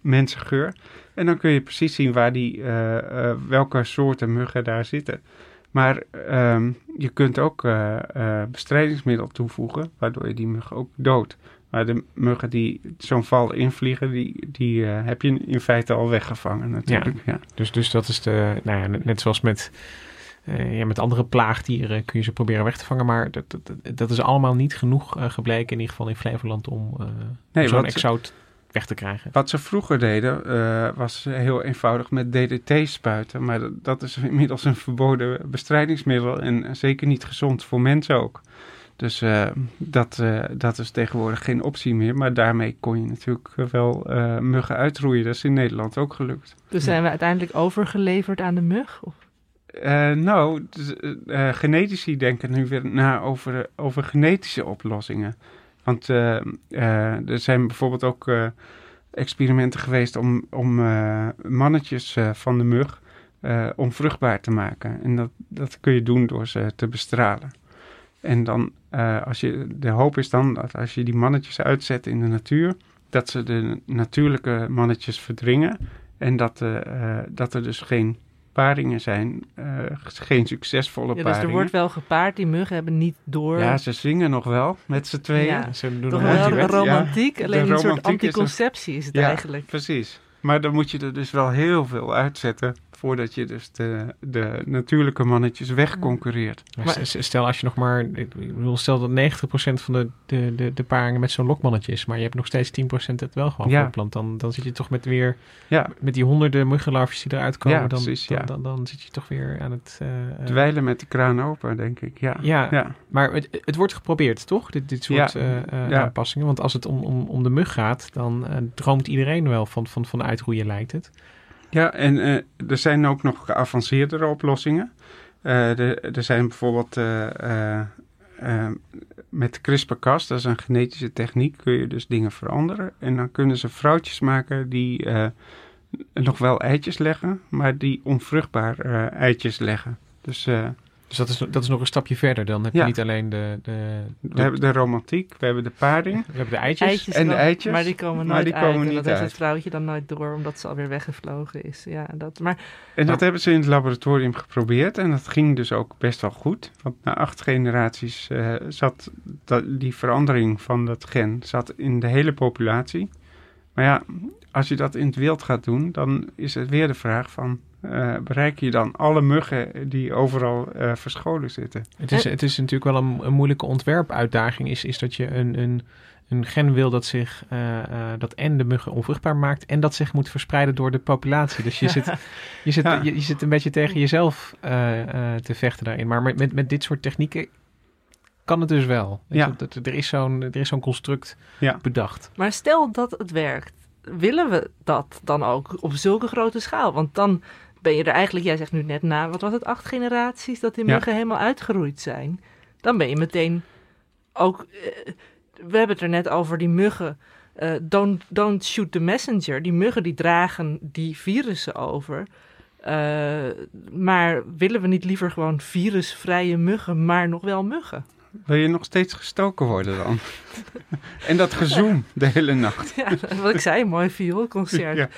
mensengeur. En dan kun je precies zien waar die, welke soorten muggen daar zitten. Maar um, je kunt ook bestrijdingsmiddel toevoegen, waardoor je die mug ook doodt. Maar de muggen die zo'n val invliegen, die, die uh, heb je in feite al weggevangen natuurlijk. Ja, Dus, dus dat is de, nou ja, net zoals met, uh, ja, met andere plaagdieren kun je ze proberen weg te vangen. Maar dat, dat, dat is allemaal niet genoeg uh, gebleken, in ieder geval in Flevoland, om, nee, zo'n exoot weg te krijgen. Wat ze vroeger deden, was heel eenvoudig met DDT spuiten. Maar dat, dat is inmiddels een verboden bestrijdingsmiddel en zeker niet gezond voor mensen ook. Dus uh, dat, uh, dat is tegenwoordig geen optie meer. Maar daarmee kon je natuurlijk wel uh, muggen uitroeien. Dat is in Nederland ook gelukt. Dus zijn we uiteindelijk overgeleverd aan de mug? Of? nou, dus, genetici denken nu weer na over, over genetische oplossingen. Want er zijn bijvoorbeeld ook experimenten geweest om, om mannetjes van de mug onvruchtbaar te maken. En dat, dat kun je doen door ze te bestralen. En dan, uh, als je, de hoop is dan dat als je die mannetjes uitzet in de natuur, dat ze de natuurlijke mannetjes verdringen. En dat, uh, dat er dus geen paringen zijn, uh, geen succesvolle ja, paringen. Dus er wordt wel gepaard, die muggen hebben niet door. Ja, ze zingen nog wel met z'n tweeën. Ja, ze doen Toch wel romantiek, alleen een soort anticonceptie is, het ja, eigenlijk. precies. Maar dan moet je er dus wel heel veel uitzetten voordat je dus de, de natuurlijke mannetjes wegconcurreert. Maar, stel als je nog maar, ik bedoel, stel dat 90% van de, de, de, de paringen met zo'n lokmannetje is, maar je hebt nog steeds 10% het wel gewoon ja. voorplant, dan, dan zit je toch met weer, ja. met die honderden muggenlarven die eruit komen, ja, dan, precies, dan, dan, dan, zit je toch weer aan het... Uh, Dweilen met de kraan open, denk ik, ja. Ja, maar het, het wordt geprobeerd, toch? Dit, dit soort uh, aanpassingen, want als het om, om, om de mug gaat, dan droomt iedereen wel van, van, van uitroeien, lijkt het. Ja, en uh, er zijn ook nog geavanceerdere oplossingen. Uh, er zijn bijvoorbeeld uh, met CRISPR-Cas, dat is een genetische techniek, kun je dus dingen veranderen. En dan kunnen ze vrouwtjes maken die nog wel eitjes leggen, maar die onvruchtbaar eitjes leggen. Dus Dus dat is, dat is nog een stapje verder. Dan heb je Ja. niet alleen de... de, We hebben de romantiek, we hebben de paring. We hebben de eitjes. En de wel, eitjes. Maar die komen maar nooit die uit. komen en niet dat heeft uit. het vrouwtje dan nooit door, omdat ze alweer weggevlogen is. Ja, dat, maar En dat hebben ze in het laboratorium geprobeerd. En dat ging dus ook best wel goed. Want na acht generaties eh, zat dat, die verandering van dat gen zat in de hele populatie. Maar ja, als je dat in het wild gaat doen, dan is het weer de vraag van... eh, bereik je dan alle muggen die overal eh, verscholen zitten? Het is, het is natuurlijk wel een, een moeilijke ontwerpuitdaging. Is, is dat je een, een, een gen wil dat zich eh, eh, dat en de muggen onvruchtbaar maakt en dat zich moet verspreiden door de populatie. Dus je, zit, (laughs) je, zit, Ja. je, je zit een beetje tegen jezelf eh, eh, te vechten daarin. Maar met, met, met dit soort technieken kan het dus wel. Ja. dat, er is zo'n er is zo'n construct Ja. bedacht. Maar stel dat het werkt, willen we dat dan ook op zulke grote schaal? Want dan ben je er eigenlijk, jij zegt nu net na, wat was het, acht generaties dat die Ja. muggen helemaal uitgeroeid zijn. Dan ben je meteen ook, eh, we hebben het er net over die muggen. eh, don't, don't shoot the messenger. Die muggen die dragen die virussen over. Eh, maar willen we niet liever gewoon virusvrije muggen, maar nog wel muggen? Wil je nog steeds gestoken worden dan? (laughs) en dat gezoem de hele nacht. Ja, wat ik zei, mooi vioolconcert. (laughs) Ja.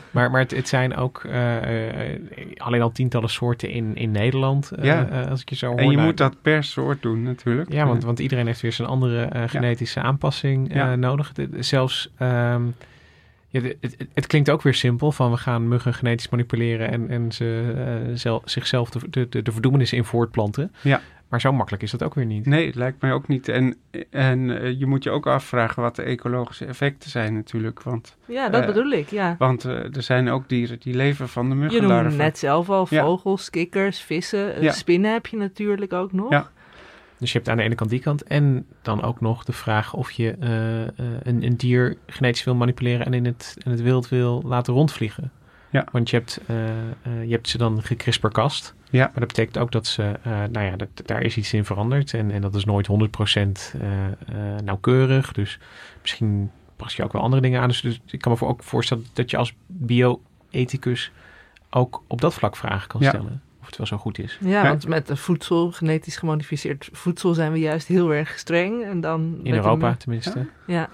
(laughs) Maar, maar het, het zijn ook eh, eh, alleen al tientallen soorten in, in Nederland. eh, Ja. als ik je zo hoor. En je Nou, moet dat per soort doen natuurlijk. Ja, want, want iedereen heeft weer zijn andere genetische aanpassing Ja. nodig. De- zelfs, ehm, ja, het, het- klinkt ook weer simpel van we gaan muggen genetisch manipuleren en, en ze zel- zichzelf de, de, de, verdoemenissen in voortplanten. Ja. Maar zo makkelijk is dat ook weer niet. Nee, het lijkt mij ook niet. En, en eh, je moet je ook afvragen wat de ecologische effecten zijn natuurlijk. Want, Ja, dat eh, bedoel ik, ja. Want eh, er zijn ook dieren die leven van de Je noemde muggenlarven. net zelf al Ja. vogels, kikkers, vissen. Ja. Spinnen heb je natuurlijk ook nog. Ja. Dus je hebt aan de ene kant die kant en dan ook nog de vraag of je eh, eh, een, een dier genetisch wil manipuleren en in het, in het wild wil laten rondvliegen. Ja. Want je hebt, eh, eh, je hebt ze dan gekrisperkast. Ja. Maar dat betekent ook dat ze, eh, nou ja, dat, daar is iets in veranderd. En, en dat is nooit 100% eh, eh, nauwkeurig. Dus misschien pas je ook wel andere dingen aan. Dus, dus ik kan me voor, ook voorstellen dat je als bioethicus ook op dat vlak vragen kan Ja. stellen. Of het wel zo goed is. Ja, want met voedsel, genetisch gemodificeerd voedsel, zijn we juist heel erg streng. En dan In Europa tenminste. Ja.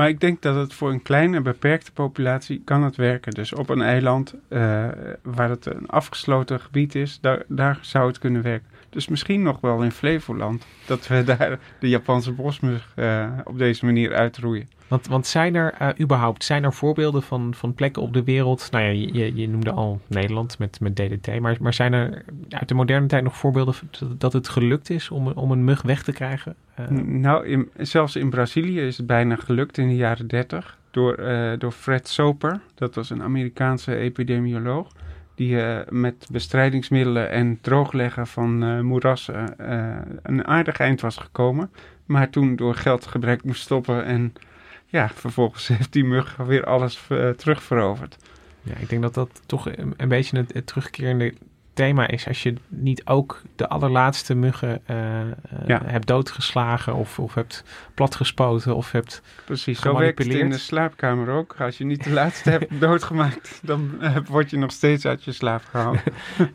Maar ik denk dat het voor een kleine, beperkte populatie kan het werken. Dus op een eiland eh, waar het een afgesloten gebied is, daar, daar zou het kunnen werken. Dus misschien nog wel in Flevoland, dat we daar de Japanse bosmug eh, op deze manier uitroeien. Want, want zijn er eh, überhaupt zijn er voorbeelden van, van plekken op de wereld? Nou ja, je, je- noemde al Nederland met, met DDT. Maar, maar zijn er uit de moderne tijd nog voorbeelden dat- het gelukt is om, om een mug weg te krijgen? Eh, Nou, in, zelfs in Brazilië is het bijna gelukt in de jaren 30 door, door Fred Soper. Dat was een Amerikaanse epidemioloog. Die eh, met bestrijdingsmiddelen en droogleggen van eh, moerassen eh, een aardig eind was gekomen. Maar toen door geldgebrek moest stoppen. En ja, vervolgens (laughs) heeft die mug weer alles terugveroverd. Ja, ik denk dat dat toch een, een beetje het, het terugkerende thema is. Als je niet ook de allerlaatste muggen eh, eh, Ja. hebt doodgeslagen of, of hebt platgespoten of hebt Precies, zo werkt het in de slaapkamer ook. Als je niet de laatste hebt (laughs) doodgemaakt, dan eh, word je nog steeds uit je slaap gehaald. (laughs)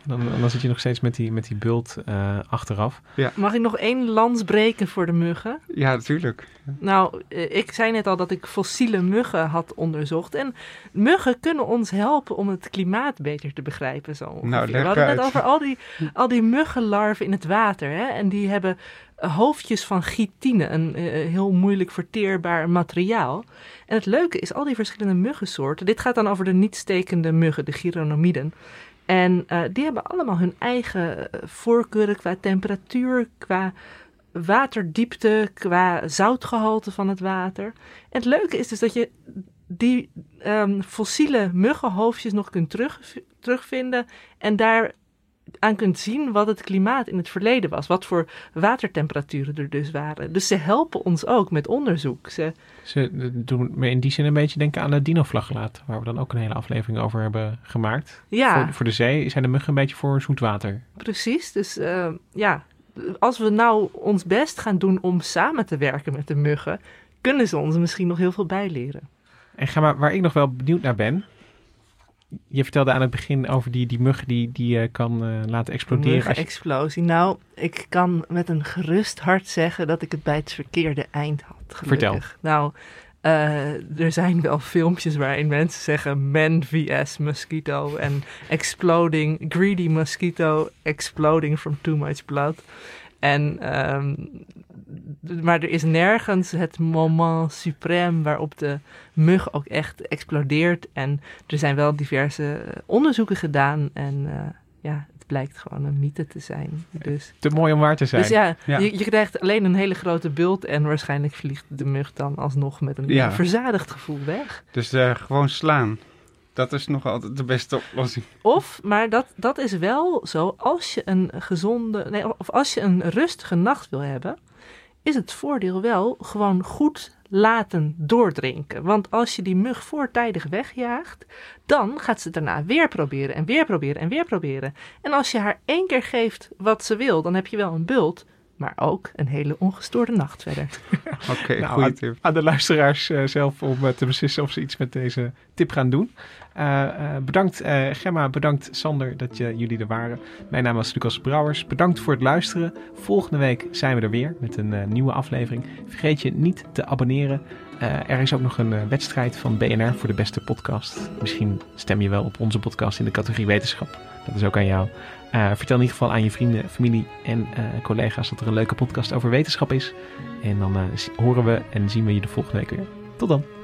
Dan, dan zit je nog steeds met die, met die bult eh, achteraf. Ja. Mag ik nog één lans breken voor de muggen? Ja, natuurlijk. Nou, ik zei net al dat ik fossiele muggen had onderzocht. En muggen kunnen ons helpen om het klimaat beter te begrijpen. Zo ongeveer. Nou, leg Net over al die, al die muggenlarven in het water. Hè? En die hebben eh, hoofdjes van chitine, een eh, heel moeilijk verteerbaar materiaal. En het leuke is, al die verschillende muggensoorten... Dit gaat dan over de niet-stekende muggen, de chironomiden... En eh, die hebben allemaal hun eigen eh, voorkeuren qua temperatuur, qua waterdiepte, qua zoutgehalte van het water. En het leuke is dus dat je die ehm, fossiele muggenhoofdjes nog kunt terug, terugvinden en daar aan kunt zien wat het klimaat in het verleden was. Wat voor watertemperaturen er dus waren. Dus ze helpen ons ook met onderzoek. Ze, Ze doen me in die zin een beetje denken aan de dinoflagellaat, waar we dan ook een hele aflevering over hebben gemaakt. Ja. Voor, voor de zee zijn de muggen een beetje voor zoet water. Precies, dus eh, ja, als we nou ons best gaan doen om samen te werken met de muggen, kunnen ze ons misschien nog heel veel bijleren. En ga maar, waar ik nog wel benieuwd naar ben. Je vertelde aan het begin over die, die mug die, die je kan eh, laten exploderen. als je- explosie. Nou, ik kan met een gerust hart zeggen dat ik het bij het verkeerde eind had. Gelukkig. Vertel. Nou, eh, er zijn wel filmpjes waarin mensen zeggen man vs mosquito en exploding, greedy mosquito exploding from too much blood. En, ehm, maar er is nergens het moment suprême waarop de mug ook echt explodeert. En er zijn wel diverse eh, onderzoeken gedaan en eh, ja, het blijkt gewoon een mythe te zijn. Dus, Te mooi om waar te zijn. dus ja, Ja. Je, je krijgt alleen een hele grote bult en waarschijnlijk vliegt de mug dan alsnog met een Ja. verzadigd gevoel weg. Dus eh, gewoon slaan. Dat is nog altijd de beste oplossing. Of, maar dat, dat is wel zo, als je een gezonde, nee, of als je een rustige nacht wil hebben, is het voordeel wel gewoon goed laten doordrinken. Want als je die mug voortijdig wegjaagt, dan gaat ze daarna weer proberen en weer proberen en weer proberen. En als je haar één keer geeft wat ze wil, dan heb je wel een bult, maar ook een hele ongestoorde nacht verder. (laughs) Oké, Nou, goede aan, tip. aan de luisteraars eh, zelf om eh, te beslissen of ze iets met deze tip gaan doen. Eh, bedankt Gemma, bedankt Sander dat je, jullie er waren. Mijn naam was Lucas Brouwers. Bedankt voor het luisteren. Volgende week zijn we er weer met een nieuwe aflevering. Vergeet je niet te abonneren. Er is ook nog een wedstrijd van BNR voor de beste podcast. Misschien stem je wel op onze podcast in de categorie wetenschap. Dat is ook aan jou. Eh, vertel in ieder geval aan je vrienden, familie en eh, collega's dat er een leuke podcast over wetenschap is. En dan eh, horen we en zien we je de volgende week weer. Tot dan.